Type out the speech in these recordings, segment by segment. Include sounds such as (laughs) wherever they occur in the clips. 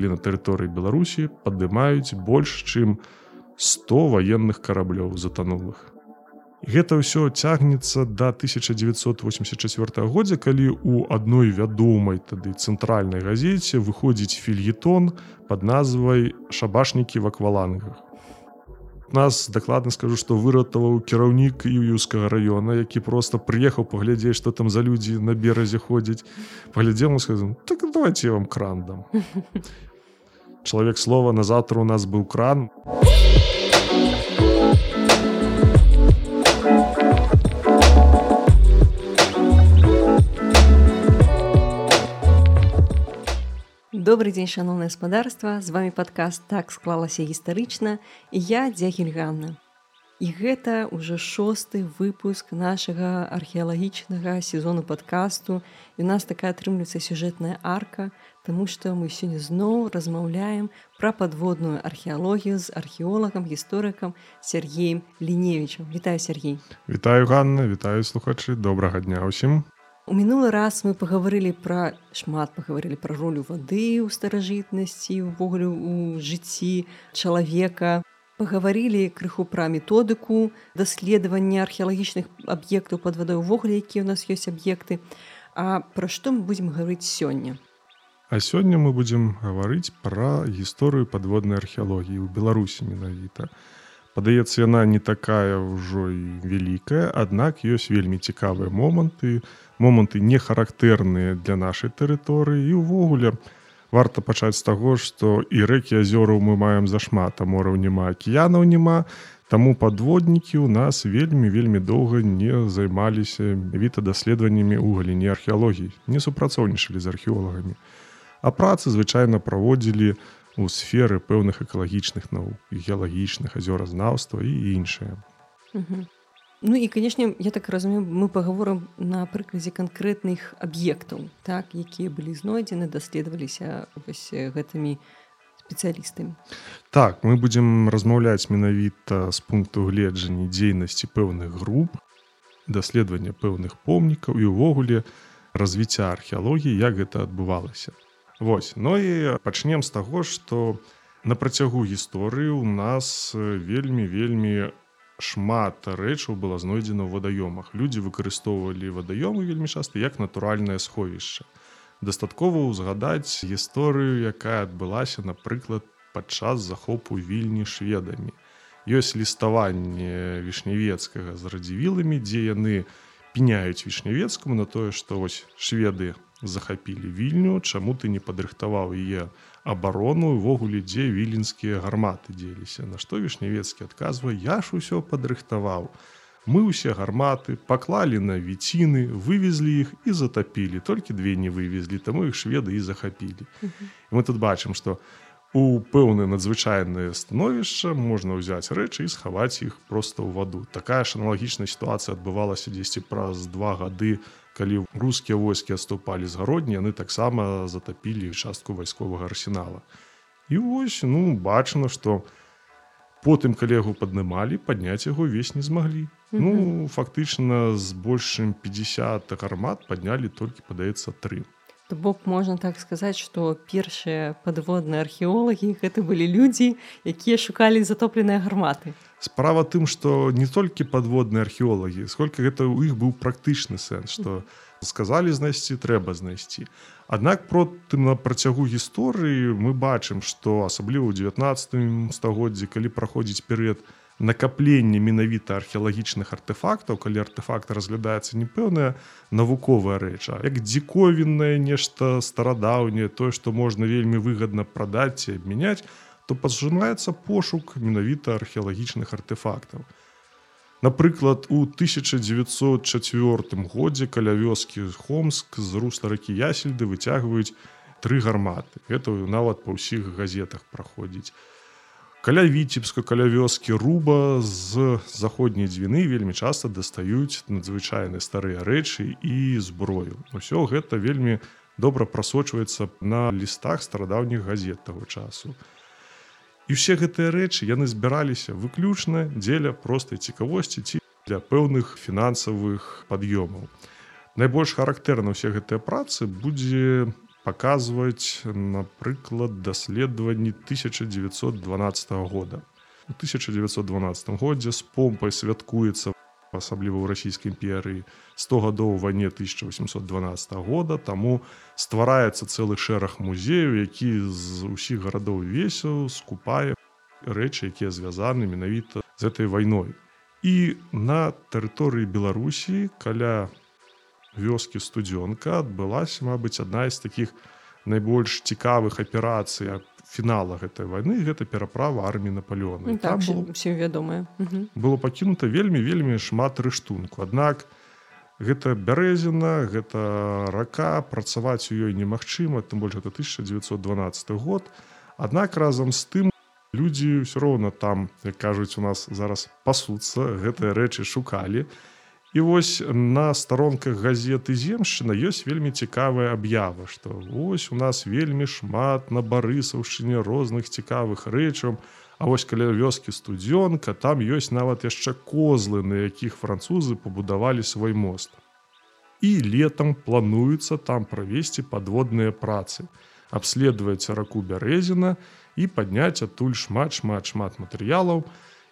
калі на тэрыторыі беларусі падымаюць больш чым 100 ваенных караблёў затанулых Гэта ўсё цягнецца да 1984 годзе, калі ў адной вядомай тады цэнтральнай газеце выходзіць фільетон пад назвай шабашнікі в аквалангах. Нас дакладна скажу, што выратаваў кіраўнік ююскага раёна, які проста прыехаў паглядзець, што там за людзі на беразе ходзяць. паглядзеў сказал так давайте я вам кран дам. (laughs) Чалавек слова на заўтра у нас быў кран. Добрый дзень шаноўна гаспадарства з вами падкаст так склалася гістарычна і я дзягельганна і гэта ўжо шосты выпуск нашага археалагічнага сезону падкасту. І у нас такая атрымліваецца сюжэтная арка Таму што мы сёння зноў размаўляем пра падводную археалогію з археолагам гісторыкам Сергеем ліневічам вітаю Сергей. Вітаю Ганна. Вітаю слухачы добрага дня ўсім У мінулы раз мы пагаварылі пра шмат пагаварылі пра ролю вады ў старажытнасці увогуле у жыцці чалавека пагаварылі крыху пра методыку даследавання археалагічных аб'ектаў пад вадой увогуле якія ў нас ёсць аб'екты А пра што мы будзем гаварыць сёння А сёння мы будзем гаварыць пра гісторыю падводнай археалогіі ў беларусі менавіта падаецца яна не такая ўжо і вялікая аднак ёсць вельмі цікавыя моманты. Моманты не характэрныя для нашай тэрыторыі і ўвогуле варта пачаць з таго што і рэкі азёраў мы маем зашмат а мораў няма акіянаў няма таму падводнікі ў нас вельмі вельмі доўга не займаліся віта даследаваннямі ў галіне археалогіі не супрацоўнічалі з археолагамі а працы звычайна праводзілі у сферы пэўных экалагічных наук геалагічных азёразнаўства і іншае. Ну і канешне я так разумею мы паговорам на прыкладзе канкрэтных аб'ектаў так якія былі знойдзены даследаваліся вось гэтымі спецыялістамі. Так мы будзем размаўляць менавіта з пункту гледжання дзейнасці пэўных груп даследавання пэўных помнікаў і ўвогуле развіцця археалогіі як гэта адбывалася Вось ну і пачнем з таго што на працягу гісторыі у нас вельмі вельмі шмат рэчаў было знойдзена ў вадаёмах. Людзі выкарыстоўвалі вадаёмы вельмі часта як натуральнае сховішча. Дастаткова ўзгадаць гісторыю, якая адбылася, напрыклад, падчас захопу вільні шведамі. Ёсць ліставанне вішнявецкага з радзівіламі, дзе яны пеняюць вішнявецкаму на тое, што вось шведы захапілі вільню, чаму ты не падрыхтаваў яе абарону увогуле дзе віленскія гарматы дзеліся. На што вішнявецкі адказвае я ж усё падрыхтаваў. Мы ўсе гарматы паклалі на віціны вывезлі іх і затапілі. Толькі две не вывезлі таму іх шведы і захапілі мы тут бачым што у пэўнае надзвычайнае становішча можна ўзяць рэчы і схаваць іх проста ў ваду. Такая ж аналагічная сітуацыя адбывалася дзесьці праз два гады у калі рускія войскі адступалі з гародні яны таксама затапілі частку вайсковага арсенала. І вось ну бачана што потым калегу паднымалі падняць яго ўвесь не змаглі. Mm -hmm. ну фактычна з большым 50 гармат паднялі толькі падаецца тры. То бок можна так сказаць што першыя падводныя археолагі гэта былі людзі якія шукалі затопленыя гарматы справа тым што не толькі падводныя археолагі сколько гэта ў іх быў практычны сэнс што сказалі знайсці трэба знайсці. Аднак протым на працягу гісторыі мы бачым што асабліва ў 19 стагоддзі калі праходзіць перыяд накапленне менавіта археалагічных артефактаў калі артефакт разглядаецца непэўная навуковая рэча як дзіковіннае нешта старадаўняе тое што можна вельмі выгадна прадаць ці абмяняць то пажынаецца пошук менавіта археалагічных артефактаў. Напрыклад, у 1904 годзе каля вёскі Хомск з русла ракі Ясельды выцягваюць тры гарматы. Гэта нават па ўсіх газетах праходзіць. Каля віцебска каля вёскі руба з заходняй дзвіны вельмі часта дастаюць надзвычайныя старыя рэчы і зброю. Усё гэта вельмі добра прасочваецца на лістах старадаўніх газет таго часу. І ўсе гэтыя рэчы яны збіраліся выключна дзеля простай цікавосці ці для пэўных фінансавых пад'ёмаў. Найбольш характэрна ўсе гэтыя працы будзе паказваюць напрыклад даследаванні 1912 года у 1912 годзе з помпай святкуецца асабліва ў расійскай імперыі 100 гадоў вайне 1812 года таму ствараецца цэлы шэраг музеяў які з усіх гарадоў весел скупае рэчы якія звязаны менавіта з этой вайной. І на тэрыторыі беларусі каля вёскі студзёнка адбылася мабыць адна з такіх найбольш цікавых аперацый фінала гэтай вайны гэта пераправа арміі наполеона. Ну, так, было... все вядомае. Было пакінута вельмі вельмі шмат рыштунку. Аднак гэта бярэзіна гэта рака працаваць у ёй немагчыма тым больш это 1912 год. Аднак разам з тым людзі ўсё роўна там як кажуць у нас зараз пасуцца гэтыя рэчы шукалі. І вось на старонках газеты земшчына ёсць вельмі цікавая аб'ява што ось у нас вельмі шмат на барысаўшчыне розных цікавых рэчаў А вось каля вёскі студзёнка там ёсць нават яшчэ козлы на якіх французы пабудавалі свой мост. І летом плануецца там правесці падводныя працы абследуецца раку бярэзіна і падняць адтуль шмат шмат шмат матэрыялаў.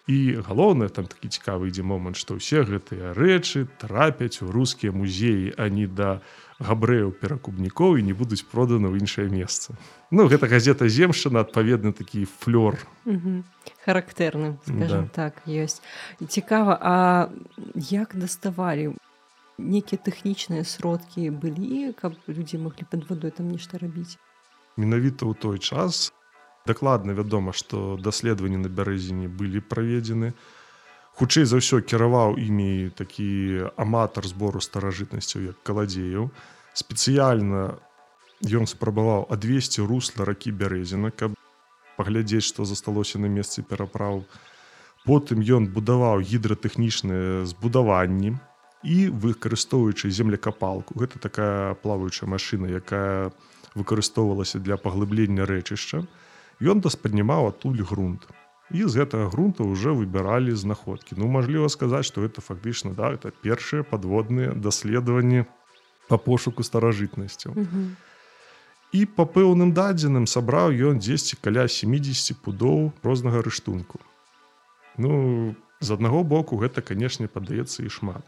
І галоўнае там такі цікавы ідзе момант што ўсе гэтыя рэчы трапяць у рускія музеі а не да габрэяў перакубнікоў і не будуць проданы ў іншае месца. Ну гэта газета земшчына адпаведны такі флёр. Характэрны да. так ёсць. Цікава А як даставалі? Нейкія тэхнічныя сродкі былі каб людзі маглі пад вадой там нешта рабіць? Менавіта ў той час дакладна вядома што даследаванні на бярэзіне былі праведзены хутчэй за ўсё кіраваў імі такі аматар збору старажытнасцяў як каладзеяў. Спецыяльна ён спрабаваў адвесці русла ракі бярэзіна каб паглядзець што засталося на месцы пераправ. Потым ён будаваў гідратэхнічныя збудаванні і выкарыстоўваючы землекапалку гэта такая плаваючая машына якая выкарыстоўвалася для паглыблення рэчышча ён даспаднімаў адтуль грунт і з гэтага грунта ўжо выбіралі знаходкі ну мажліва сказаць што это фактычна да это першыя падводныя даследаванні по пошуку старажытнасцяў і по пэўным дадзеным сабраў ён 10 каля 70 пудоў рознага рыштунку. Ну з аднаго боку гэта канешне падаецца і шмат.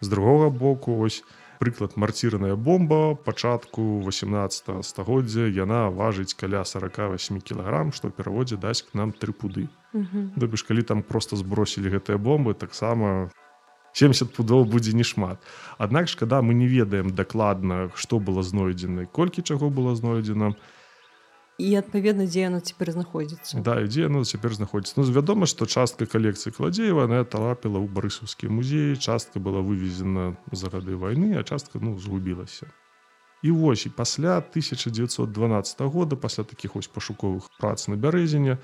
З другога боку ось прыклад марцірная бомба пачатку 18 стагоддзя яна важыць каля 48 кілаграм што пераводзе дасць к нам тры пуды. Дабы ж калі там просто збросілі гэтыя бомбы таксама 70 пудоў будзе не шмат Аднак шкада мы не ведаем дакладна што было знойдзена колькі чаго было знойдзена то і адпаведна дзе яно цяпер знаходзіцца да дзе яно цяпер знаходзіцца ну вядома што частка калекцыі кладзеева на трапіла ў барысаўскі музеі частка была вывезена за гады вайны а частка ну згубілася і вось і пасля 1912 года пасля такіх ось пашуковых прац на бярэзіне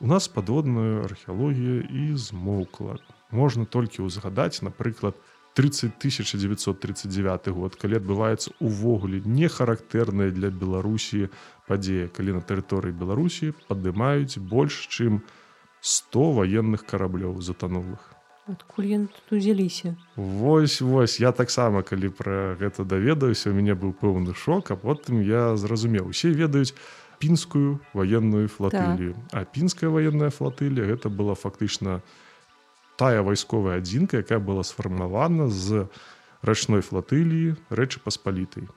у нас падводная археалогія і змоўкла можна толькі ўзгадаць напрыклад у 30 1939 год калі адбываецца увогуле не характэрная для беларусі падзея калі на тэрыторыі беларусі падымаюць больш чым 100 военных караблёў затанулых. Адкуль узяліся? Вось вось. Я таксама калі пра гэта даведаюся у мяне быў пэўны шок а потым я зразумеў усе ведаюць пінскую военную флатылію. Так. а пінская военная флатылія гэта была фактычна у тая вайсковая адзінка якая была сфармавана з рачной флатыліі рэчы паспалітай.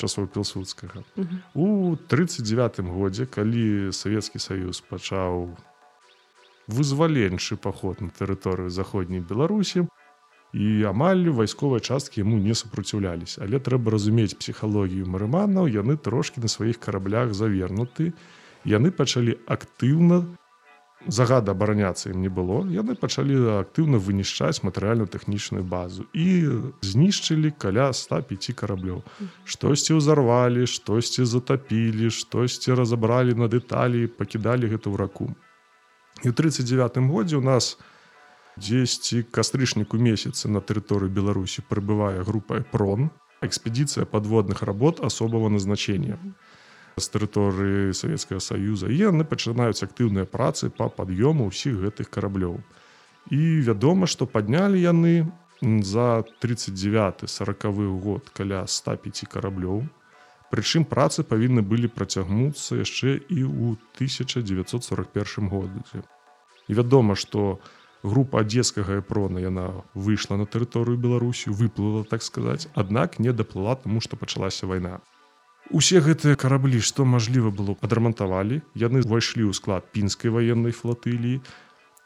Часоў пілсудскага. У 39 годзе калі савецкі саюз пачаў вызваленчы паход на тэрыторыю заходняй беларусі і амаль вайсковыя часткі яму не супраціўляліся. Але трэба разумець псіхалогію марыманаў яны трошкі на сваіх караблях завернуты. Яны пачалі актыўна загада абараняцца ім не было яны пачалі актыўна вынішчаць матэрыяльна-тэхнічную базу і знішчылі каля 105 караблёў. Штосьці ўзарвалі штосьці затапілі штосьці разабралі на дэталі пакідалі гэта ў раку. І ў 39 годзе у нас 10 кастрычніку месяцы на тэрыторыі беларусі прыбывае група прон экспедыцыя падводных работ асобага назначения у з тэрыторыі Савецкага саюза і яны пачынаюць актыўныя працы па пад'ёму ўсіх гэтых караблёў. І вядома, што паднялі яны за 39 сороквы год каля 105 караблёў. Прычым працы павінны былі працягнуцца яшчэ і ў 1941 годзе. І вядома, што група адзескага эпрона яна выйшла на тэрыторыю Беларусі, выплыла так сказаць, аднак не даплыла таму, што пачалася вайна. Усе гэтыя караблі, што мажліва было адрамантавалі, яны ўвайшлі ў склад пінскай ваеннай флатыліі,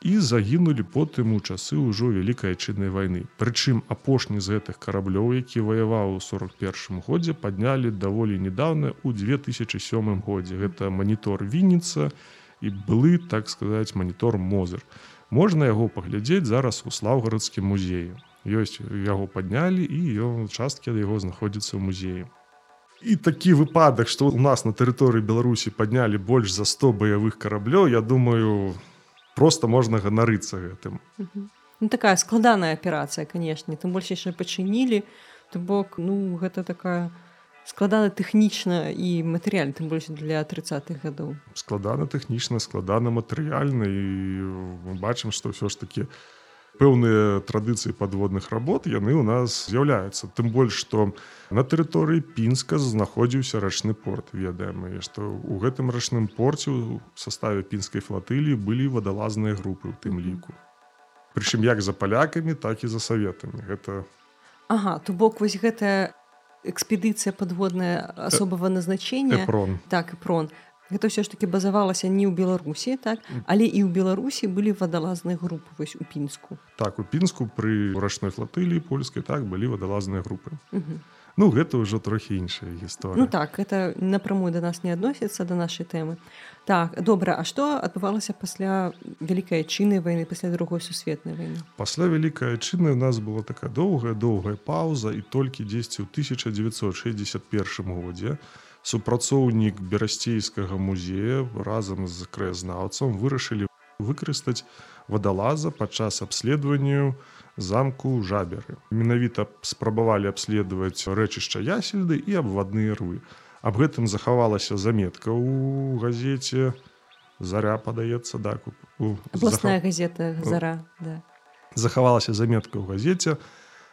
і загінулі потым у часы ўжо вялікай айчыннай вайны. Прычым апошні з гэтых караблёў, які ваяваў у 41 годзе паднялі даволі недавно у 2007 годзе. Гэта манітор Вінніца і былы так сказаць манітор Мозер. Можна яго паглядзець зараз у слаўгарадскім музеі. Ёсць яго паднялі і ён часткі ад яго знаходзіцца ў музеі. І такі выпадак, што ў нас на тэрыторыі Беларусі паднялі больш за 100 баявых караблёў, я думаю, просто можна ганарыцца гэтым ну, такая складаная аперацыя канешне тым больш яшчэ пачынілі то бок ну гэта такая складана тэхнічна і матэрыяль тым больш для 30-х гадоў складана тэхнічна складана матэрыяльна і мы бачым што ўсё ж такі пэўныя традыцыі падводных работ яны ў нас з'яўляюцца. Тым больш што на тэрыторыі пінска знаходзіўся рачны порт ведаем і што ў гэтым рачным порце у саставе пінскай флатылі былі вадалазныя групы ў тым ліку. Прычым як за палякамі так і за саветамі. Гэта Ага то бок вось гэтая экспедыцыя падводная асобага назначення прон так і прон гэта ўсё ж таки базавалася не ў беларусі так але і ў беларусі былі вадалазныя групы вось у пінску так у пінску пры рачной флатылі польскай так былі вадалазныя групы ну гэта ўжо трохі іншая гісторыя ну так это напрамую да нас не адносіцца да нашай тэмы так добра А што адбывалася пасля вялікай чыны вайны пасля другой сусветнай вайны пасля вялікай чыны у нас была такая доўгая доўгая пауза і толькі дзесьці ў 1961 годзе у супрацоўнік берасцейскага музея разам з краязнаўцам вырашылі выкарыстаць вадалаза падчас абследаванню замку жаберы. Менавіта спрабавалі абследаваць рэчышча ясельды і абвадныя рвы. Аб гэтым захавалася заметка ў газеце заря падаецца да абласная зах... газета зара да. захавалася заметка ў газеце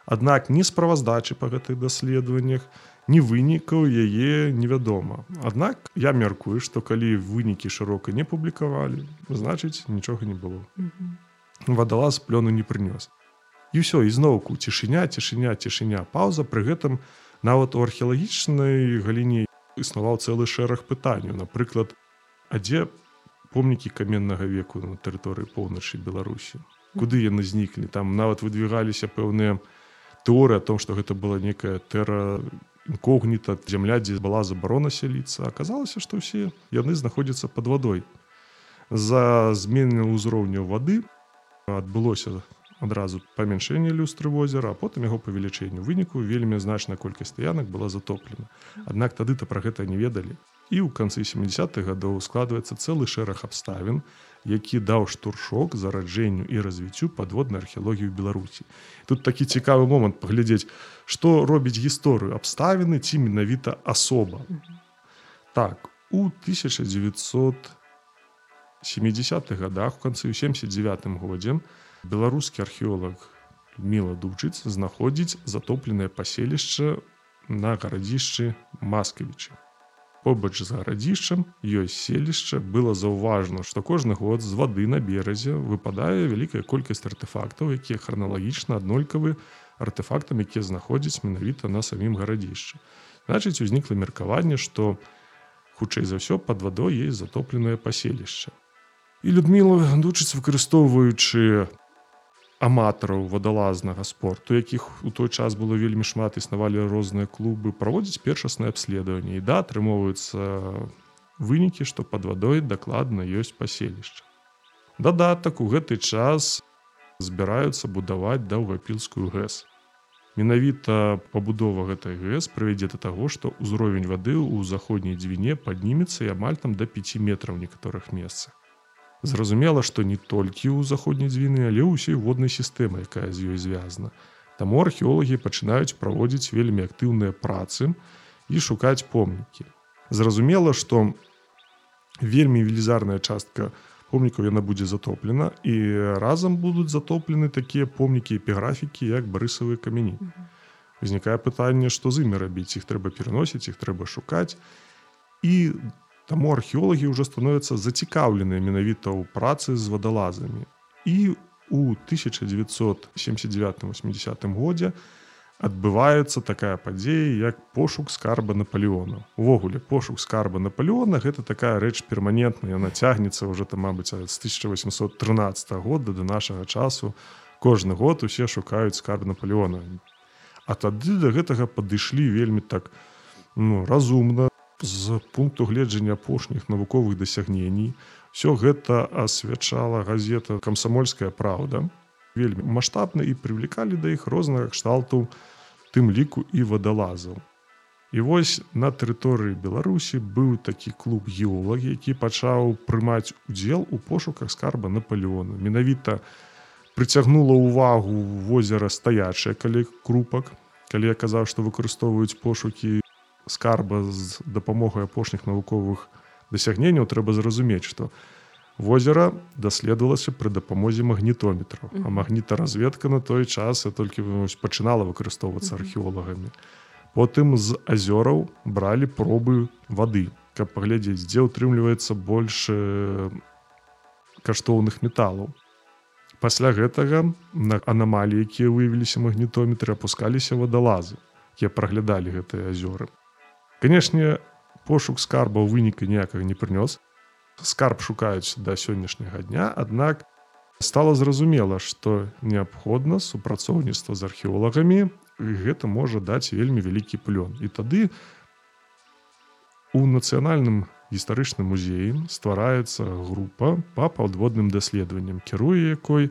аднак не справаздачы па гэтых даследаваннях ні вынікаў яе невядома. Аднак я мяркую, што калі вынікі шырока не публікавалі, значыць нічога не было. Вадалаз плёну не прынёс. І ўсё ізноўку цішыня, цішыня, цішыня, паўза пры гэтым нават у археалагічнай галіне існаваў цэлы шэраг пытанняў. Напрыклад, а дзе помнікі каменнага веку на тэрыторыі поўначы Беларусі. Куды яны зніклі, там нават выдвігаліся пэўныя тэорыі о том, што гэта была некая тэра інкогніта зямля дзе была забарона сяліцца аказалася што ўсе яны знаходзяцца под вадой за змены ўзроўню вады адбылося адразу памяншэнне люстры возера а потым яго павелічэнню выніку вельмі значная колькасць стаянак была затоплена. Аднак тады то пра гэта не ведалі і ў канцы 70-х гадоў складваецца цэлы шэраг абставін які даў штуршок зараджэнню і развіццю падводнай археалогіі ў беларусі. Тут такі цікавы момант паглядзець што робіць гісторыю абставіны ці менавіта асоба. Так у 1970 годах у канцы 79 годзе беларускі археолог міла дучыць знаходзіць затопленае паселішча на гарадзішчы маскавічы побач з гарадзішчам ёсць селішча было заўважна што кожны год з вады на беразе выпадае вялікая колькасць артефактаў якія храналагічна аднолькавы артефактам якія знаходзяць менавіта на самім гарадзішчы. Значыць узнікла меркаванне што хутчэй за ўсё под вадой есть затопленае паселішча. І людміла дучыць выкарыстоўваючы аматараў вадалазнага спорту якіх у той час было вельмі шмат існавалі розныя клубы праводзіць першаснае абследаванне. І да атрымоўваюцца вынікі што под вадой дакладна ёсць паселішча. Дадатак у гэты час збіраюцца будаваць даўгапілскую гэс. Менавіта пабудова гэтай гэс прывядзе да таго што ўзровень вады ў заходняй дзвіне паднімецца і амаль там да 5 метраў некаторых месцах Зразумела, што не толькі ў заходняй дзвіны, але ўсёй воднай сістэмы, якая з ёй звязана. Таму археолагі пачынаюць праводзіць вельмі актыўныя працы і шукаць помнікі. Зразумела, што вельмі велізарная частка помнікаў яна будзе затоплена і разам будуць затоплены такія помнікі эпіграфікі, як барысавыя камяні. узнікае пытанне што з імі рабіць іх трэба пераносіць іх трэба шукаць і таму археолагі ўжо становяцца зацікаўленыя менавіта ў працы з вадалазамі. І у 1979-80 годзе адбываецца такая падзея як пошук скарба наполеона. Увогуле пошук скарба наполеона гэта такая рэч перманентная яна цягнецца ўжо там мабыць з 1813 года до нашага часу. Кожны год усе шукаюць скарб наполеона. А тады до гэтага падышлі вельмі так ну разумна з пункту гледжання апошніх навуковых дасягненій все гэта асвячала газета камсамольская праўда вельмі маштабна і прывлекалі да іх рознага кшталту тым ліку і вадалазаў. І вось на тэрыторыі беларусі быў такі клуб геолагі які пачаў прымаць удзел у пошуках скарба наполеону менавіта прыцягнула ўвагу возера стаячае калі крупак. Калі я казаў што выкарыстоўваюць пошукі скарба з дапамогай апошніх навуковых дасягненняў трэба зразумець што возера даследавалася пры дапамозе магнітометраў а магнітаразведка на той час толькі пачынала выкарыстоўвацца археолагамі. Потым з азёраў бралі пробы вады каб паглядзець дзе ўтрымліваецца больш каштоўных металаў. Пасля гэтага на анамаліі якія выявіліся магнітометры апускаліся вадалазы якія праглядалі гэтыя азёры канешне пошук скарба выніка ніякага не прынёс. Скарб шукаюць да сённяшняга дня аднак стала зразумела што неабходна супрацоўніцтва з археолагамі гэта можа даць вельмі вялікі плён. І тады у нацыянальным гістарычным музеі ствараецца група па паўдводным даследаванням кіруе якой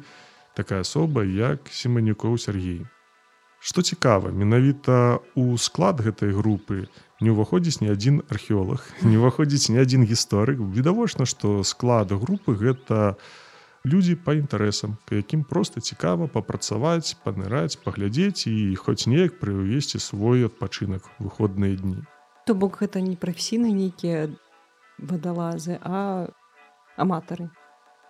такая асоба як семанюкоў Сергей. Што цікава менавіта у склад гэтай групы не ўваходзіць ні адзін археолог (laughs) не ўваходзіць ні адзін гісторык. Відавочна што склад групы гэта людзі па інтарэсам якім проста цікава папрацаваць паныраць паглядзець і хоць неяк прывесці свой адпачынак выходныя дні. То бок гэта не прафесійны нейкія вадалазы а аматары.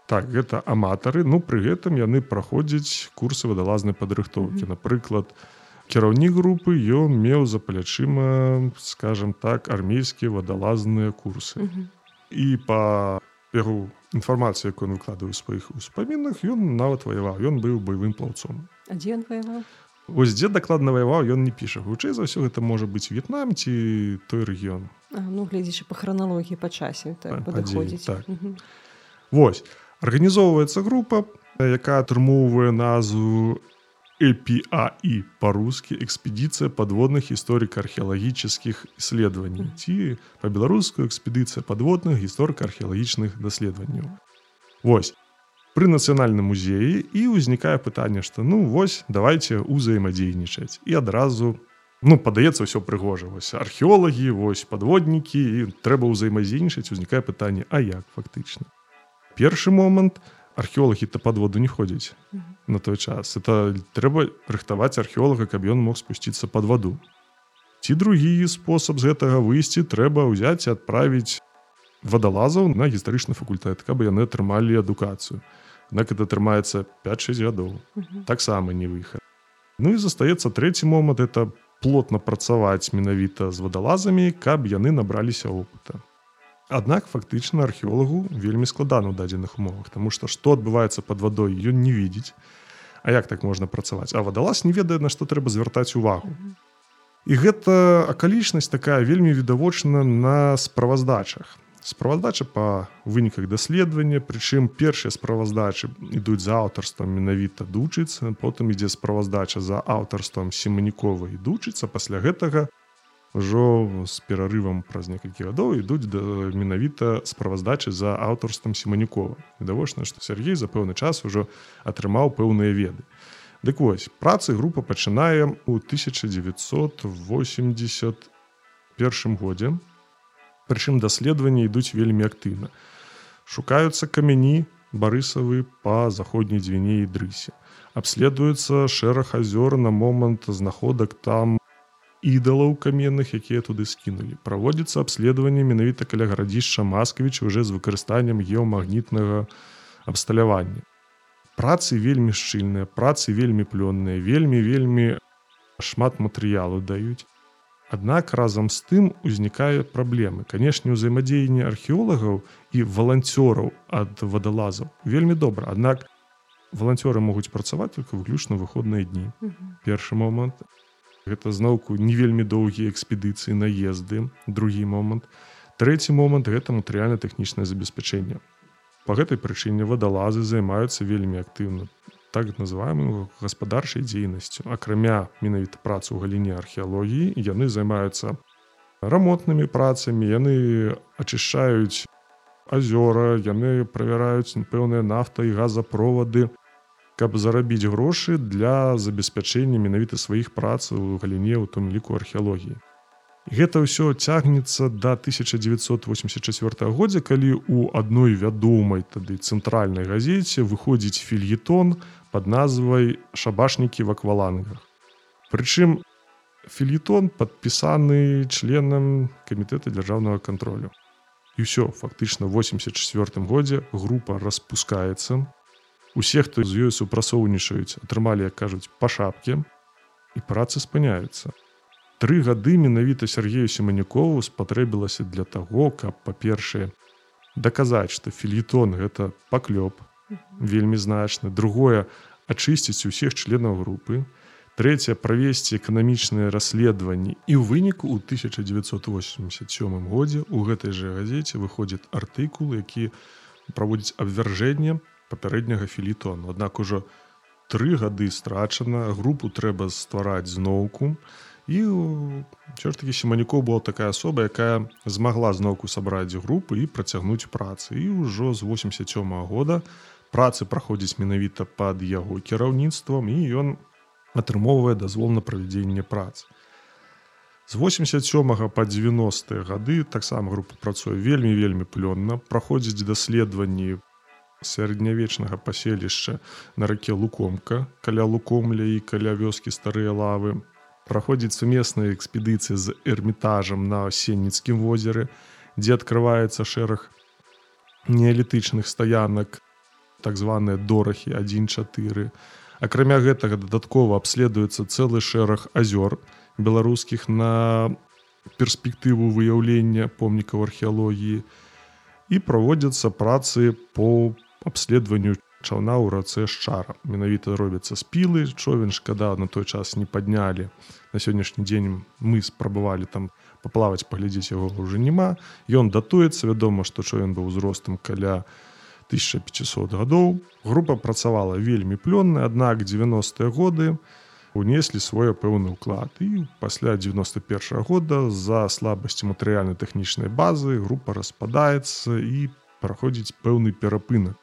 Так гэта аматары. Ну пры гэтым яны праходзяць курсы вадалазнай падрыхтоўкі. Напрыклад у кіраўнік групы ён меў за плячыма скажем так армейскія вадалазныя курсы. І по яго інфармацыі якую выкладаю сваіх успамінах ён нават ваяваў ён быў баявым плаўцом. Вось дзе дакладна ваяваў ён не піша. Хутчэй за ўсё гэта можа быць в'етнам ці той рэгіён. Ну глядзячы па храналогіі па часе так, так. Вось арганізоўваецца група якая атрымоўвае назву API по-русски экспедиция подводных историко-археологических исследований ці по-беларуску экспедыцыя подводных гісторыка-археалагічных даследаванняў Вось пры нацыянальным музеі і ўзнікае пытанне што ну вось давайте узаемадзейнічаць і адразу ну падаецца ўсё прыгожвася археолагі вось подводнікі і трэба ўзаемадзейнічаць узнікае пытанне а як фактычна першы момант то археолагі-то под воду не ходзяць mm -hmm. на той час. Это трэба рыхтаваць археолага каб ён мог спусціцца под ваду. Ці другі спосаб з гэтага выйсці трэба ўзяць і адправіць вадалазаў на гістарычны факультэт каб яны атрымалі адукацыю. Аднак это атрымаецца 5-6 гадоў. Mm -hmm. таксама не выхад. Ну і застаецца трэці момант это плотна працаваць менавіта з вадалазамі каб яны набраліся опыта Аднак фактычна археолагу вельмі складана ў дадзеных умовах, Таму што што адбываецца пад вадой ён не відзіць. А як так можна працаваць? А вадалас не ведае, на што трэба звяртаць увагу. І гэта акалічнасць такая вельмі відавочна на справаздачах. Справаздача па выніках даследавання, прычым першыя справаздачы ідуць за аўтарствам менавіта дучыцца, потым ідзе справаздача за аўтарствам семанікова і дучыцца пасля гэтага ўжо з перарывам праз некалькі гадоў ідуць да менавіта справаздачы за аўтарствам семанікова відавочна што Сергей за пэўны час ужо атрымаў пэўныя веды. Дык вось працы група пачынаем у 1981 годзе. Прычым даследаванні ідуць вельмі актыўна. Шукаюцца камяні барысавы па заходняй дзвіне і дрысе абследуецца шэраг азёр на момант знаходак там ідалаў каменных якія туды скінулі праводзіцца абследаванне менавіта каля гарадзішча маскавіч уже з выкарыстаннем геомагнітнага абсталявання працы вельмі шчыльныя працы вельмі плённыя вельмі вельмі шмат матэрыялу даюць Аднак разам з тым узнікае праблемы. Канешне, ўзаемадзеянне археолагаў і валанцёраў ад вадалазаў вельмі добра. Аднак валанцёры могуць працаваць только выключна выходныя дні. Першы момант гэта зноўку не вельмі доўгія экспедыцыі наезды, другі момант. Трэці момант гэта матэрыяльна-тэхнічнае забеспячэнне. Па гэтай прычыне вадалазы займаюцца вельмі актыўна так называемую гаспадарчай дзейнасцю акрамя менавіта працу ў галіне археалогіі яны займаюцца рамонтнымі працамі яны ачышчаюць азёра яны правяраюць пэўныя нафта і газаправоды каб зарабіць грошы для забеспячэння менавіта сваіх прац у галіне ў том ліку археалогіі Гэта ўсё цягнецца да 1984 годзе, калі ў адной вядомай тады цэнтральнай газеце выходзіць фільетон под назвай шабашнікі в аквалангах. Прычым філетон падпісаны членам камітэта дзяржаўнага кантролю. І ўсё фактычна 84 годзе група распускаецца. Усе, хто з ёй супрасоўнічаюць, атрымалі, як кажуць, па шапке і працы спыняюцца. Тры гады менавіта Сергею Семанюкову спатрэбілася для таго, каб, па-першае, даказаць, што філітон гэта паклёп, вельмі значны. Другое ачысціць усіх членаў групы. Трэцяе правесці эканамічныя расследаванні. І ў выніку ў 1987 годзе у гэтай жа газеце выходзіць артыкул, які праводзіць абвяржэнне папярэдняга філітону. Аднак ужо тры гады страчана, групу трэба ствараць зноўку. І ўсё ж таки семанюкоў была такая асоба якая змагла зноўку сабраць групу і працягнуць працы. І ўжо з 87 -го года працы праходзіць менавіта пад яго кіраўніцтвам і ён атрымоўвае дазвол на правядзенне прац з 87 по 90 гады таксама група працуе вельмі вельмі плённа праходзіць даследаванні сярэднявечнага паселішча на раке лукомка каля лукомля і каля вёскі старыя лавы праходзіць сумесная экспедыцыя з эрмітажам на асенніцкім возеры, дзе адкрываецца шэраг неалітычных стаянак, так званыя дорахі 1-4. Акрамя гэтага дадаткова абследуецца цэлы шэраг азёр беларускіх на перспектыву выяўлення помнікаў археалогіі і праводзяцца працы по абследаванню чаўна ў рацэ шчара менавіта робяцца спілы човен шкада на той час не паднялі. На сённяшні дзень мы спрабавалі там паплаваць паглядзець яго ўжо няма. Ён датуецца. Вядома што човен быў узростам каля 1500 гадоў. Група працавала вельмі плённа аднак 90-е годы унеслі свой пэўны ўклад. І пасля 91 -го года за слабасці матэрыяльна-тэхнічнай базы група распадаецца і праходзіць пэўны перапынак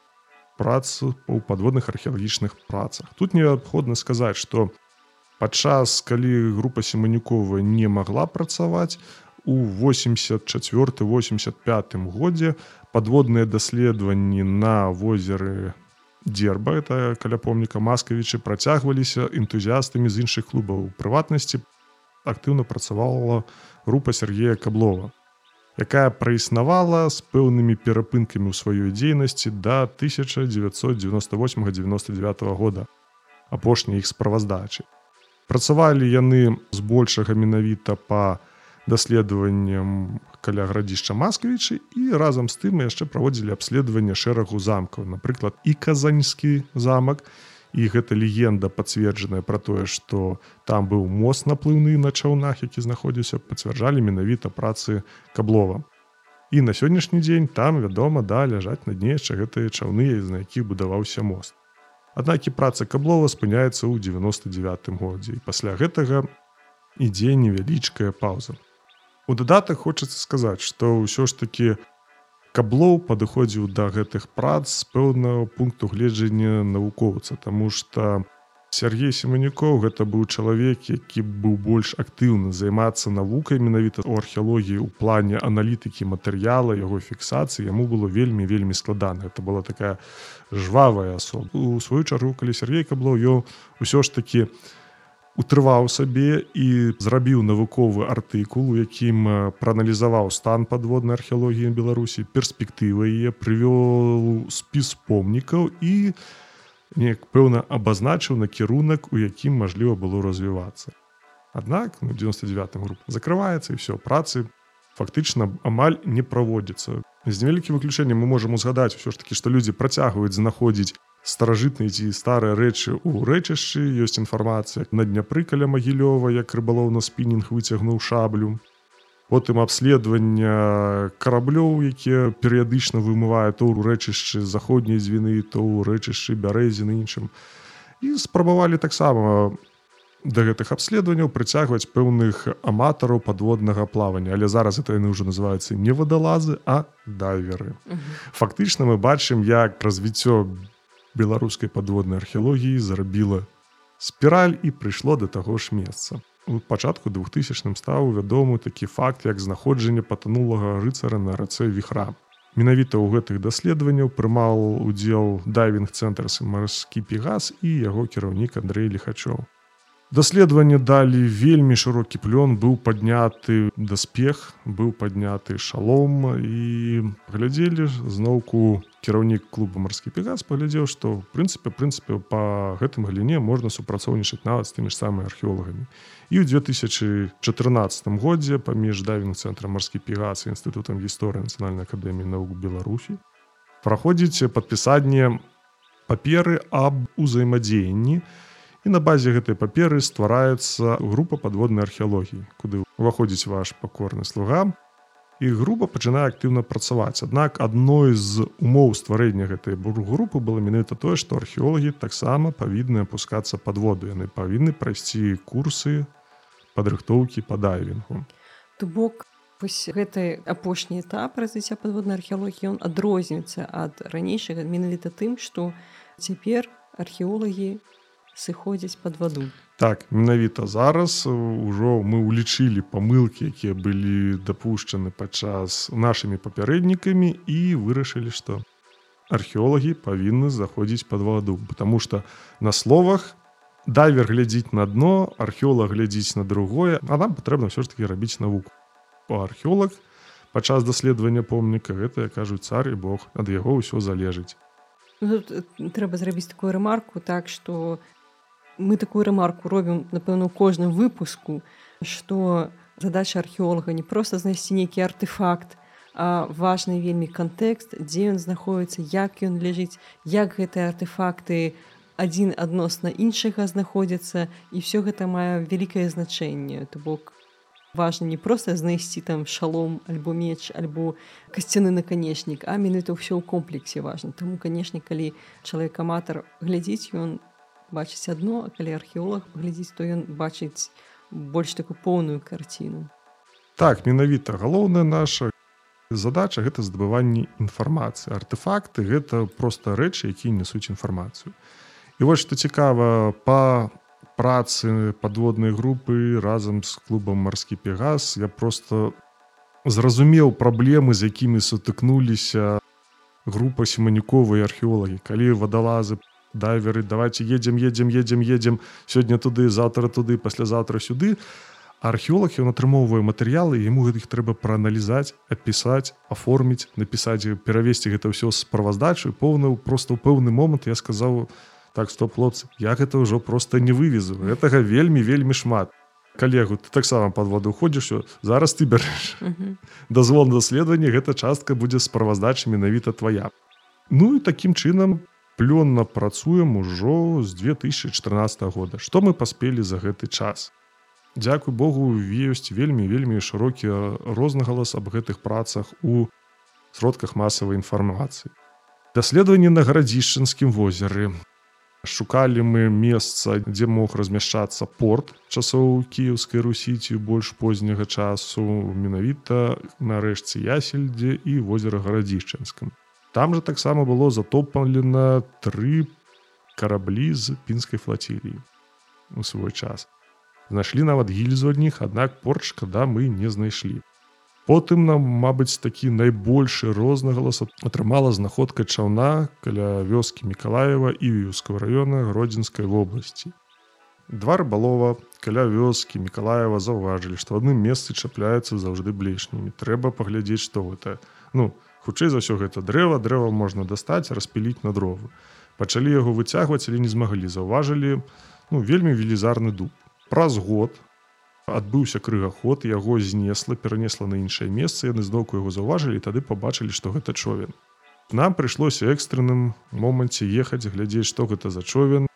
працу у падводных археалагічных працах. Тут неабходна сказаць, што падчас калі група семанюкова не магла працаваць у 84-85 годзе падводныя даследаванні на возеры дзерба это каля помніка маскавічы працягваліся энтузіастамі з іншых клубаў прыватнасці актыўна працавала група Сергея каблова якая праіснавала з пэўнымі перапынкамі ў сваёй дзейнасці да 1998-99 года апошні іх справаздачы. Працавалі яны збольшага менавіта па даследаванням каля гарадзішча Масквічы і разам з тым яшчэ праводзілі абследаванне шэрагу замкаў, напрыклад, і казаньскі замак, і гэта легенда пацверджаная пра тое што там быў мост наплыўны на чаўнах які знаходзіўся пацвярджалі менавіта працы каблова. І на сённяшні дзень там вядома да ляжаць на дне яшчэ гэтыя чаўны з-на якіх будаваўся мост. Аднак і праца каблова спыняецца ў 99 годзе і пасля гэтага ідзе невялічкая пауза у дадатак хочацца сказаць што ўсё ж таки у каблоў падыходзіў да гэтых прац з пэўнага пункту гледжання навукоўца Таму што Сергей семанюкоў гэта быў чалавек які быў больш актыўна займацца навукай менавіта у археалогіі ў плане аналітыкі матэрыяла яго фіксацыі яму было вельмі вельмі складана. Это была такая жвавая асоба. У сваю чаргу калі Сергей каблоў ён усё ж такі у утрываў сабе і зрабіў навуковы артыкул у якім прааналізаваў стан падводнай археалогіі беларусі перспектывы яе прывёў спіс помнікаў і неяк пэўна абазначыў накірунак у якім мажліва было развівацца. Аднак ну, 99 груп закрываецца і все працы фактычна амаль не праводзіцца з невялікім выключэннем мы можам узгадаць усё ж такі што людзі працягваюць знаходзіць старажытныя ці старыя рэчы ў рэчышчы ёсць інфармацыя на дняпры каля магілёва як рыбалоўна спінінг выцягнуў шаблю. Потым абследавання караблёў якія перыядычна вымывае то ў рэчышчы заходняй звіны то ў рэчышчы бярэзіны іншым. І спрабавалі таксама да гэтых абследаванняў прыцягваць пэўных аматараў падводнага плавання. Але зараз это яны ўжо называюцца не вадалазы а дайверы. Фактычна мы бачым як развіццё беларускай падводнай археалогіі зарабіла спіраль і прыйшло да таго ж месца. У пачатку двухтысячным стаў вядомы такі факт як знаходжанне патанулага рыцара на рацэ віхра. Менавіта ў гэтых даследаванняў прымаў удзел дайвінг-цэнтрсы марскі пегас і яго кіраўнік Андрей лихачоў даследаванне далі вельмі шырокі плён. Быў падняты даспех быў падняты шалом. І глядзелі зноўку кіраўнік клуба марскі пегас паглядзеў што в прынцыпе прынцыпе па гэтым галіне можна супрацоўнічаць нават з тымі ж самымі археолагамі. І ў 2014 годзе паміж дайвінг цэнтрам марскі пегас інстытутам гісторыі нацыянальнай акадэміі навук беларусі праходзіць падпісанне паперы аб узаемадзеянні і на базе гэтай паперы ствараецца група падводнай археалогіі куды уваходзіць ваш пакорны слуга і група пачынае актыўна працаваць. Аднак адной з умоў стварэння гэтай бургрупы было менавіта тое што археолагі таксама павінны апускацца пад воду. Яны павінны прайсці курсы падрыхтоўкі па дайвінгу. То бок вось гэты апошні этап развіцця падводнай археалогіі ён адрозніваецца ад ранейшага менавіта тым што цяпер археолагі сыходзяць под ваду. Так менавіта зараз ужо мы улічылі памылкі якія былі дапушчаны падчас нашымі папярэднікамі і вырашылі што археолагі павінны заходзіць под ваду. Потому что на словах дайвер глядзіць на дно археолог глядзіць на другое а нам патрэбна ўсё ж таки рабіць навуку. По археолог падчас даследавання помніка гэта кажуць цар і Бог ад яго ўсё залежыць. Ну, трэба зрабіць такую ремарку так что мы такую ремарку робім напэўна у кожным выпуску что задача археолага не просто знайсці нейкі артефакт важны вельмі кантэкст дзе ён знаходіцца як ён ляжыць як гэтыя артефакты адзін адносна іншага знаходзяцца і все гэта мае вялікае значэнне. То бок важно не просто знайсці там шалом альбо меч альбо касцяны наканечнік а менавіта ўсё ў комплексе важно тому канешне калі чалавек аматар глядзіць ён бачыць адно а калі археолог глядзіць то ён бачыць больш такую поўную карціну так менавіта галоўная наша задача гэта здабыванне інфармацыі. Артефакты гэта просто рэчы якія несуць інфармацыю. І вось што цікава па працы падводнай групы разам з клубам марскі пегас я просто зразумеў праблемы з якімі сутыкнуліся група семаніковыя археолагі. Калі вадалазы дайверы давайте едем едем едем едем сёння туды завтра туды паслязаўтра сюды археолог ён атрымоўвае матэрыялы яму гэтых трэба прааналізаць адпісаць аформіць напісаць перавесці гэта ўсё справаздачу поўна просто ў пэўны момант я сказаў так стоп хлопцы я гэта ўжо просто не вывезу гэтага вельмі вельмі шмат калегу ты таксама под воду ходзіш зараз ты бярэш дазвол даследавання гэта частка будзе справаздачы менавіта твоя. Ну і такім чынам плённа працуем ужо з 2014 года. Што мы паспелі за гэты час? Дякуй Богу ёсць вельмі вельмі шырокі рознагалас аб гэтых працах у сродках масавай інфармацыі. Даследаванне на гарадзішчынскім возеры. Шукалі мы месца дзе мог размяшчацца порт часоў кіеўскай русіці больш позняга часу менавіта нарэшце ясельдзе і возера гарадзішчынскам Там жа таксама было затопалена тры караблі з пінскай флаціліі у свой час. Знайшлі нават гільзу адніх, аднак порт шкада мы не знайшлі. Потым нам, мабыць, такі найбольшы рознагалас атрымала знаходка чаўна каля вёскі Миколаева і вюскага раёна гродзенскай вобласці. Два рыбалова каля вёскі Миколаева заўважылі, што адным месцы чапляецца заўжды блішнямі. трэба паглядзець, што гэта. Ну, хутчэй за ўсё гэта дрэва дрэва можна дастаць распіліць на дровы пачалі яго выцягваць але не змаглі заўважылі ну вельмі велізарны дуб. Праз год адбыўся крыгаход яго знесла перанесла на іншае месца яны зноўку яго заўважылі тады пабачылі што гэта човен. Нам прыйшлося экстранным моманце ехаць глядзець што гэта за човен.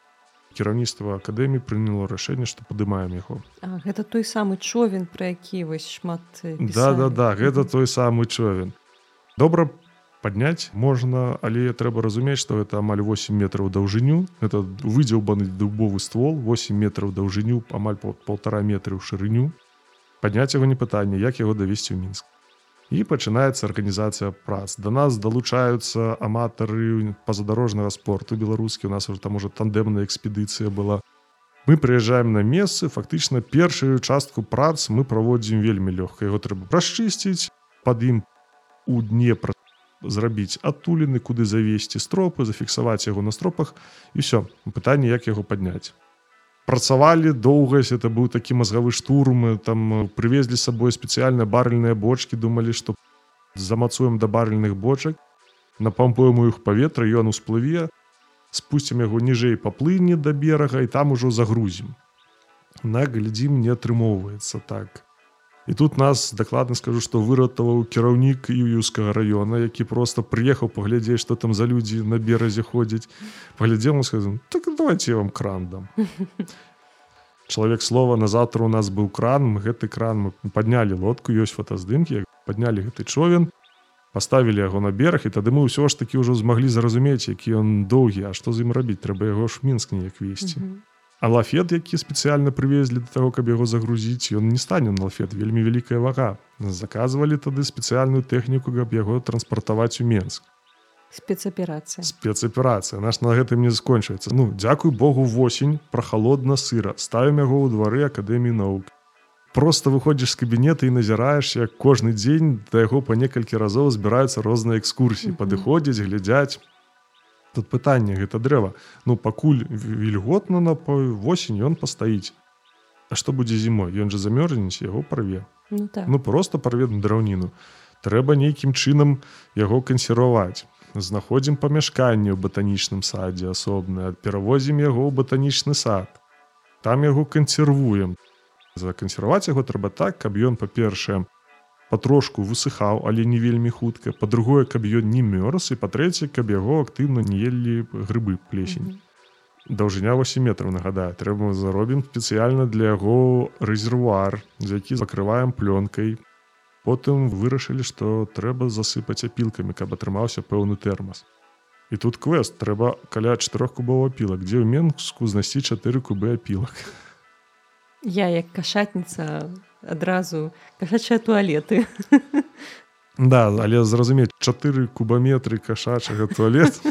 Кіраўніцтва акадэміі прыняло рашэнне што падымаем яго. А, гэта той самы човен пра які вось шмат э, да да пісалі. да гэта той самы човен добра падняць можна але трэба разумець што гэта амаль 8 метраў даўжыню. Это выдзеўбаны дубовы ствол 8 метраў даўжыню амаль пол- полтора метры ў шырыню. Падняць яго не пытанне як яго давесці ў мінск. І пачынаецца арганізацыя прац. Да нас далучаюцца аматары пазадорожнага спорту беларускі. У нас уже там уже тандемная экспедыцыя была. Мы прыязджаем на месцы. Фактычна першую частку прац мы праводзім вельмі лёгка. Яго трэба расчысціць пад ім у днепра зрабіць адтуліны куды завесці стропы зафіксаваць яго на стропах і все пытанне як яго падняць. Працавалі доўгасць это быў такі мазгавы штурм там прывезлі з сабой спецыяльна барыльныя бочки думалі што замацуем да барыльных бочак. Напампуем у іх паветра ён усплыве спусцім яго ніжэй паплыне да берага і там ужо загрузім. На глядзім не атрымоўваецца так і тут нас дакладна скажу што выратаваў кіраўнік ююскага района які просто прыехаў паглядзець што там за людзі на беразе ходзяць. Паглядзеў мы сказал так давайте я вам кран дам (laughs) чалавек слова на заўтра у нас быў кран мы гэты кран мы паднялі лодку ёсць фотаздымкі паднялі гэты човен паставілі яго на бераг і тады мы ўсё ж такі ўжо змаглі зразумець які ён доўгі А што з ім рабіць трэба яго ж мінск неяк весці Мгм. А лафет, які спецыяльна прывезлі да таго, каб яго загрузіць, ён не стане на лафет, вельмі вялікая вага. Заказвалі тады спецыяльную тэхніку, каб яго транспартаваць у Менск. спецаперацыя Спецаперацыя наш на гэтым не скончваецца. Ну дзякуй Богу восень прахалодна сыра, ставім яго ў двары акадэміі навук. Просто выходзіш з кабінета і назіраеш, як кожны дзень да яго па некалькі разоў збіраюцца розныя экскурсіі, падыходзяць, глядзяць. Тут пытанне гэта дрэва. Ну пакуль вільготна на па- восень ён пастаіць. А што будзе зімой? Ён жа замёрзнець яго парве. ну так Ну просто парведам драўніну. Трэба нейкім чынам яго кансерваваць. Знаходзім памяшканне ў батанічным садзе асобнае, перавозім яго ў батанічны сад. Там яго кансервуем. Закансерваваць яго трэба так, каб ён, па-першае, патрошку высыхаў, але не вельмі хутка. Па-другое, каб ён не мёрз і па-трэцяе, каб яго актыўна не елі грыбы плесень. Мгм. Даўжыня 8 метраў нагадаю трэба заробім спецыяльна для яго рэзервуар за які закрываем плёнкай потым вырашылі што трэба засыпаць апілкамі каб атрымаўся пэўны тэрмас і тут квест трэба каля чатырох кубаў апілак дзе ў менску знайсці чатыры кубы апілак я як кашатніца адразу кашачыя туалеты. Да але зразумець чатыры кубаметры кашачага туалет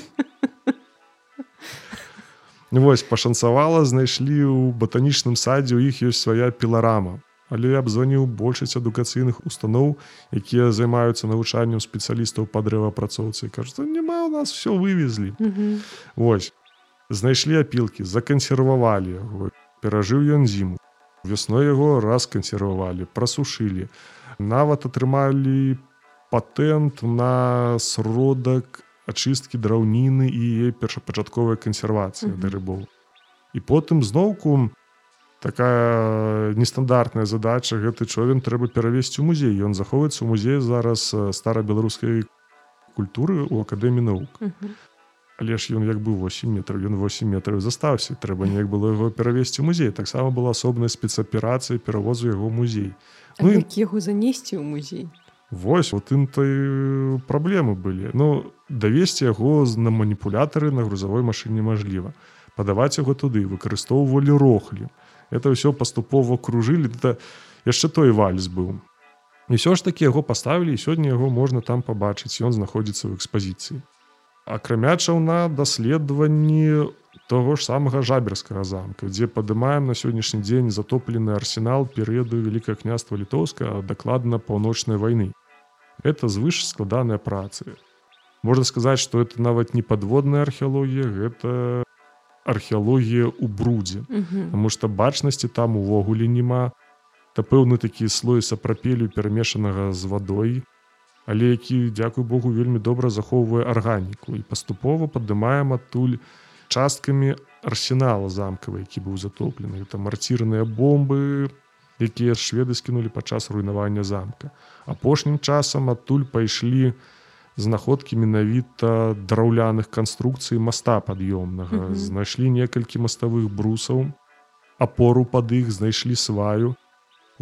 Вось пашанцавала знайшлі ў батанічным садзе у іх ёсць свая піларама. Але я абзваніў большасць адукацыйных устаноў якія займаюцца навучаннем спецыялістаў па дрэваапрацоўцы кажуць «Та няма у нас все вывезлі Мгм. Вось знайшлі апілкі закансервавалі яго перажыў ён зіму вясной яго раз кансервавалі прасушылі нават атрымалі патэнт на сродак ачысткі драўніны і яе першапачатковая кансервацыя Мгм. да рыбоў і потым зноўку такая нестандартная задача гэты човен трэба перавесці ў музей ён захоўваецца ў музеі зараз э, старабеларускай культуры у акадэміі навук Мгм. Але ж ён як быў 8 метраў ён 8 метраў застаўся. Трэба неяк было яго перавесці музей. Таксама была асобная спецаперацыя перавозу яго музей. Ну і- яго занесці ў музей? Вось вот ім то праблемы былі. Ну давесці яго на маніпулятары на грузавой машыне мажліва. Падаваць яго туды выкарыстоўвалі рохлі. Это ўсё паступова кружылі. Это яшчэ той вальс быў. І ўсё ж такі яго паставілі і сёння яго можна там пабачыць. Ён знаходзіцца ў экспазіцыі акрамя чаўна даследаванні того ж самага жаберскага замка дзе падымаем на сённяшні дзень затоплены арсенал перыяду вялікае княства літоўска дакладна паўночнай вайны. Это звыш складаныя працы. Можна сказаць што это нават не падводная археалогія гэта археалогія ў брудзе Мгм. Таму што бачнасці там увогуле няма. Та пэўны такі слой сапрапелю перамешанага з вадой але які дзякуй Богу вельмі добра захоўвае арганіку і паступова падымаем адтуль часткамі арсенала замкавы які быў затоплены. Там марцірныя бомбы якія шведы скінулі падчас руйнавання замка. Апошнім часам адтуль пайшлі знаходкі менавіта драўляных канструкцый моста пад'ёмнага. Мгм. знайшлі некалькі маставых брусаў апору пад іх знайшлі сваю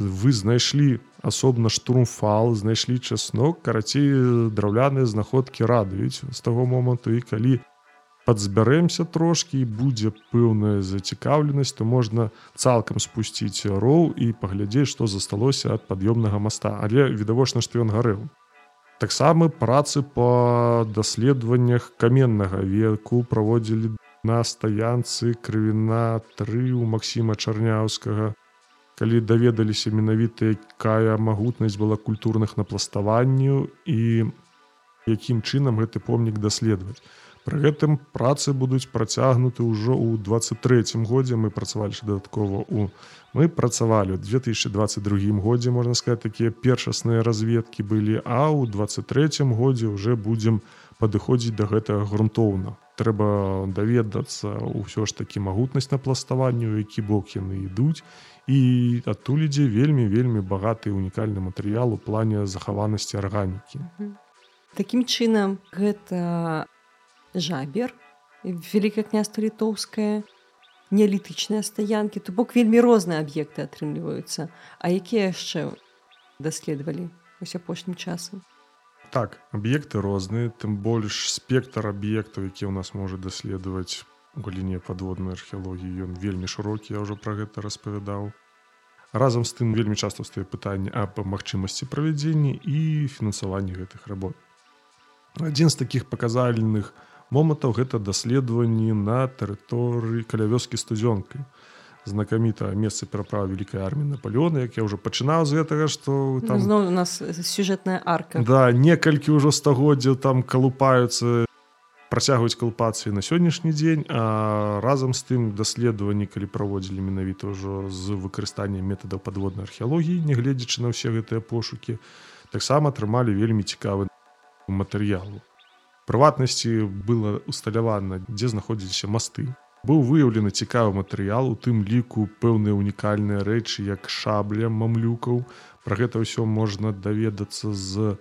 вы знайшлі асобна штурмфал знайшлі часнок карацей драўляныя знаходкі радуюць з таго моманту. І калі падзбярэмся трошкі і будзе пэўная зацікаўленасць то можна цалкам спусціць роў і паглядзець што засталося ад пад'ёмнага моста але відавочна што ён гарэў. Таксама працы па даследаваннях каменнага веку праводзілі на стаянцы крывіна 3 у Масіма чарняўскага калі даведаліся менавіта якая магутнасць была культурных напластаванняў і якім чынам гэты помнік даследаваць. Пры гэтым працы будуць працягнуты ўжо ў 23 годзе. Мы працавалі дадаткова у мы працавалі ў 2022 годзе можна сказаць такія першасныя разведкі былі а ў 23 годзе уже будзем падыходзіць да гэтага грунтоўна. Трэба даведацца ўсё ж такі магутнасць напластаванню які бок яны ідуць і адтуль ідзе вельмі вельмі багаты унікальны матэрыял у плане захаванасці арганікі. Такім чынам гэта жабер вялікае княства літоўскае неалітычныя стаянкі. То бок вельмі розныя аб'екты атрымліваюцца. А якія яшчэ даследавалі вось апошнім часам? Так аб'екты розныя тым больш спектр аб'ектаў які ў нас можа даследаваць у галіне падводнай археалогіі ён вельмі шырокі я ўжо пра гэта распавядаў. Разам з тым вельмі часта стае пытанне аб магчымасці правядзення і фінансаванні гэтых работ. Адзін з такіх паказальных момантаў гэта даследаванні на тэрыторыі каля вёскі студзёнкай знакаміта месца пераправы вялікай арміі Наполеона як я ўжо пачынаў з гэтага што там там зноў у нас сюжэтная арка. Да некалькі ўжо стагоддзяў там калупаюцца працягваюць калпацыі на сённяшні дзень а разам з тым даследаванні калі праводзілі менавіта ўжо з выкарыстаннем метадаў падводнай археалогіі нягледзячы на ўсе гэтыя пошукі таксама атрымалі вельмі цікавы матэрыялу прыватнасці было усталявана дзе знаходзіліся масты. Быў выяўлены цікавы матэрыял у тым ліку пэўныя унікальныя рэчы як шабля мамлюкаў. Пра гэта ўсё можна даведацца з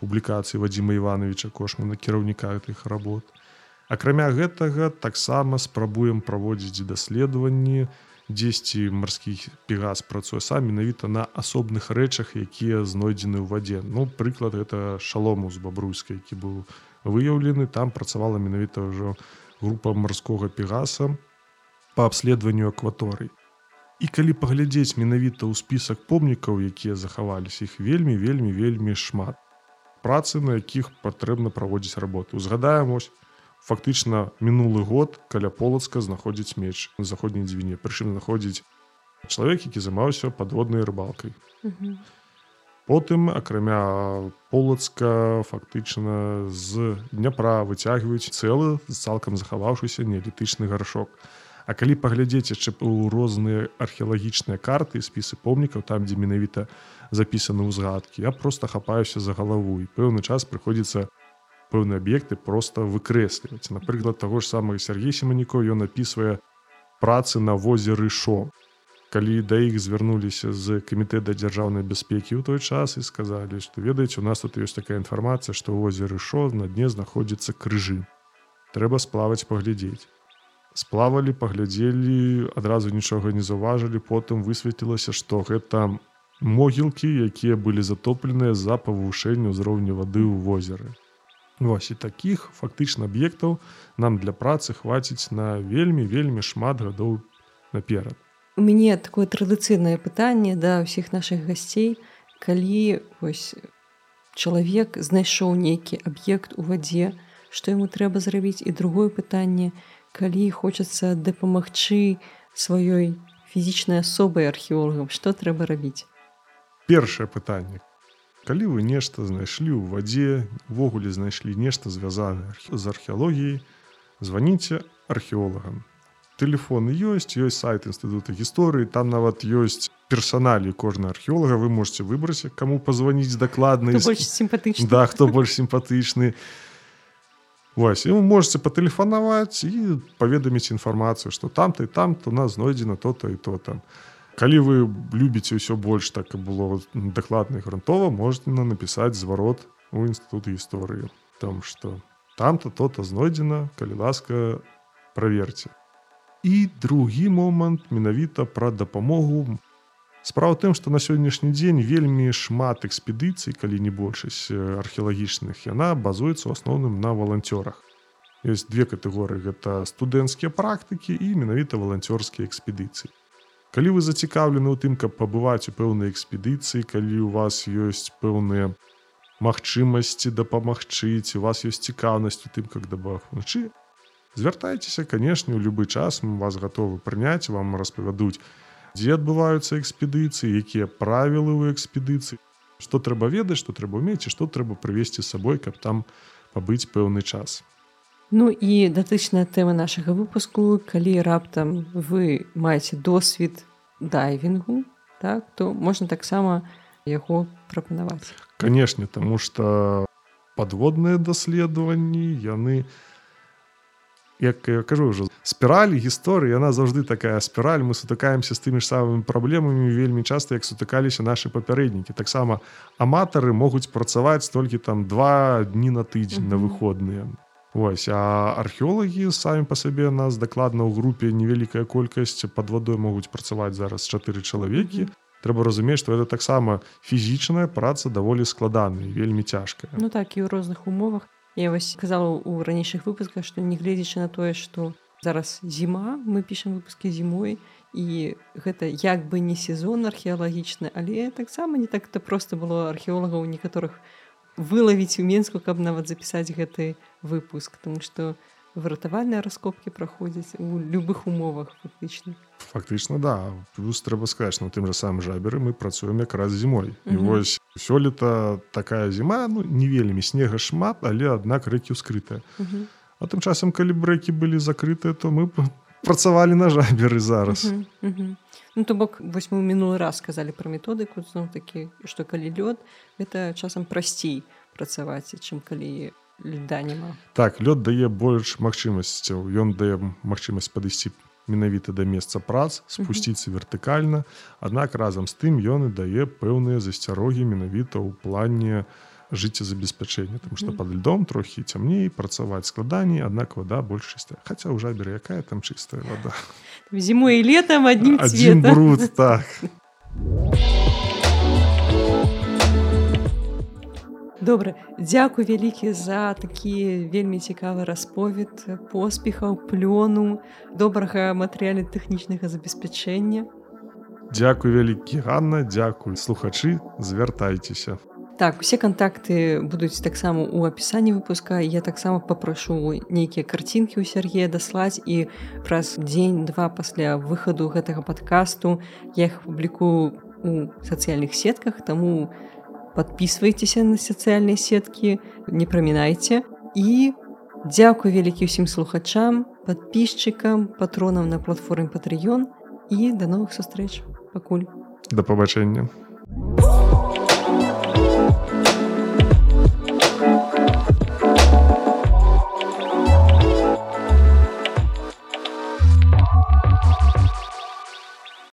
публікацыі вадзіма ивановича кошмана кіраўніка гэтых работ. Акрамя гэтага таксама спрабуем праводзіць даследаванні дзесьці марскі пегас працуе сам менавіта на асобных рэчах якія знойдзены ў вадзе. Ну прыклад это шалому з бабруйскай які быў выяўлены. Там працавала менавіта ўжо група марскога пегаса по абследаванню акваторый. І калі паглядзець менавіта ў спісак помнікаў якія захаваліся іх вельмі вельмі вельмі шмат працы на якіх патрэбна праводзіць работу. Узгадаем ось фактычна мінулы год каля полацка знаходзіць меч на заходняй дзвіне. Прычым знаходзіць чалавек які займаўся падводнай рыбалкай. Мгм. потым акрамя полацка фактычна з дняпра выцягваюць цэлы цалкам захаваўшыся неалітычны гаршок А калі паглядзець яшчэ у розныя археалагічныя карты спісы помнікаў там дзе менавіта запісаны ўзгадкі я просто хапаюся за галаву. І пэўны час прыходзіцца пэўныя аб'екты просто выкрэсліваць. Напрыклад таго ж самага Сергей семаніко ён напісвае працы на возеры шо. Калі да іх звярнуліся з камітэта дзяржаўнай бяспекі ў той час і сказалі што ведаеце у нас тут ёсць такая інфармацыя што возеры шо на дне знаходзіцца крыжы. Трэба сплаваць паглядзець сплавалі паглядзелі адразу нічога не заўважылі потым высветлілася што гэта могілкі якія былі затопленыя за павышэнне ўзроўню вады ў возеры. Вось і такіх фактычна аб'ектаў нам для працы хваціць на вельмі вельмі шмат гадоў наперад. У мяне такое традыцыйнае пытанне да ўсіх нашых гасцей. Калі вось чалавек знайшоў нейкі аб'ект у вадзе што яму трэба зрабіць? І другое пытанне калі хочацца дапамагчы сваёй фізічнай асобай археолагам што трэба рабіць? Першае пытанне. Калі вы нешта знайшлі ў вадзе увогуле знайшлі нешта звязанае з археалогіяй званіце археолагам. Телефоны ёсць ёсць сайт інстытута гісторыі там нават ёсць персаналі кожнага археолага. Вы можете выбраць каму пазваніць дакладна больш сімпатычны. Да хто больш сімпатычны Вось і вы можете патэлефанаваць і паведаміць інфармацыю што там ты там то нас знойдзена то-то і то там калі вы любіце ўсё больш так і было дакладна грунтова можна напісаць зварот у інстытут гісторыі там што там-то то-то знойдзена калі ласка праверце і другі момант менавіта пра дапамогу справа тым што на сённяшні дзень вельмі шмат экспедыцый калі не большасць археалагічных яна базуецца ў асноўным на валанцёрах. Ёсць две катэгорыі. Гэта студэнцкія практыкі і менавіта валанцёрскія экспедыцыі. Калі вы зацікаўлены ў тым каб пабываць у пэўнай экспедыцыі калі у вас ёсць пэўныя магчымасці дапамагчыць у вас ёсць цікаўнасць у тым как дабагчы звяртайцеся канешне у любы час. Мы вас гатовы прыняць вам распавядуць дзе адбываюцца экспедыцыі якія правілы ў экспедыцыі што трэба ведаць што трэба ўмець і што трэба прывесці з сабой каб там пабыць пэўны час Ну і датычная тэма нашага выпуску, калі раптам вы маеце досвід дайвінгу, так, то можна таксама яго прапанаваць. Канешне, таму што падводныя даследаванні яны як я кажу ўжо спіраль гісторыі яна заўжды такая спіраль мы сутыкаемся з тымі ж самымі праблемамі вельмі часта як сутыкаліся нашы папярэднікі таксама аматары могуць працаваць толькі там два дні на тыдзень mm -hmm. на выходныя Вось а археолагі самі па сабе нас дакладна ў групе невялікая колькасць пад вадой могуць працаваць зараз чатыры чалавекі. Трэба разумець, што это таксама фізічная праца даволі складаная вельмі цяжкая. Ну так і ў розных умовах. Я вось казала ў ранейшых выпусках, што нягледзячы на тое, што зараз зіма, мы пішам выпускі зімой і гэта як бы не сезон археалагічны, але таксама не так-то проста было археолагаў некаторых вылавіць у менску каб нават запісаць гэты выпуск тому что выратавальныя раскопкі праходзяць у любых умовах фактычна. Фактычна да. Плюс трэба сказаць на тым жа самым жаберы мы працуем якраз зімой. І вось сёлета такая зіма ну не вельмі снега шмат але аднак рэкі ўскрытыя а тым часам калі брэкі былі закрытыя то мы працавалі на жаберы зараз. Ну то бок вось мы мінулы раз сказалі пра методыку зноў такі што калі лёд это часам прасцей працаваць чым калі льда няма. Так лёд дае больш магчымасцяў. Ён дае магчымасць падысці менавіта да месца прац спусціцца вертыкальна. Аднак разам з тым ён і дае пэўныя засцярогі менавіта ў плане жыццезабеспячэння там што пад льдом трохі цямней працаваць складаней аднак вода больш чыстая хаця ў жаберы якая там чыстая вода? Зімой і летом аднім бруд так. Добра дзякуй вялікі за такі вельмі цікавы расповед поспехаў плёну добрага матэрыялі тэхнічнага забеспячэння. Дякуй вялікі Ганна. Дзякуй слухачы. Звяртайцеся Так, усе кантакты будуць таксама ў апісанні выпуска. Я таксама попрашу нейкія карцінкі ў Сергея даслаць і праз дзень-два пасля выхаду гэтага падкасту я іх публікую у сацыяльных сетках, таму подписывайтеся на сацыяльныя сеткі, не прамінайце і дзякуй вялікі ўсім слухачам, подписчикам, патронам на платформе Патрыён і да новых сустрэч. пакуль. Да пабачэння.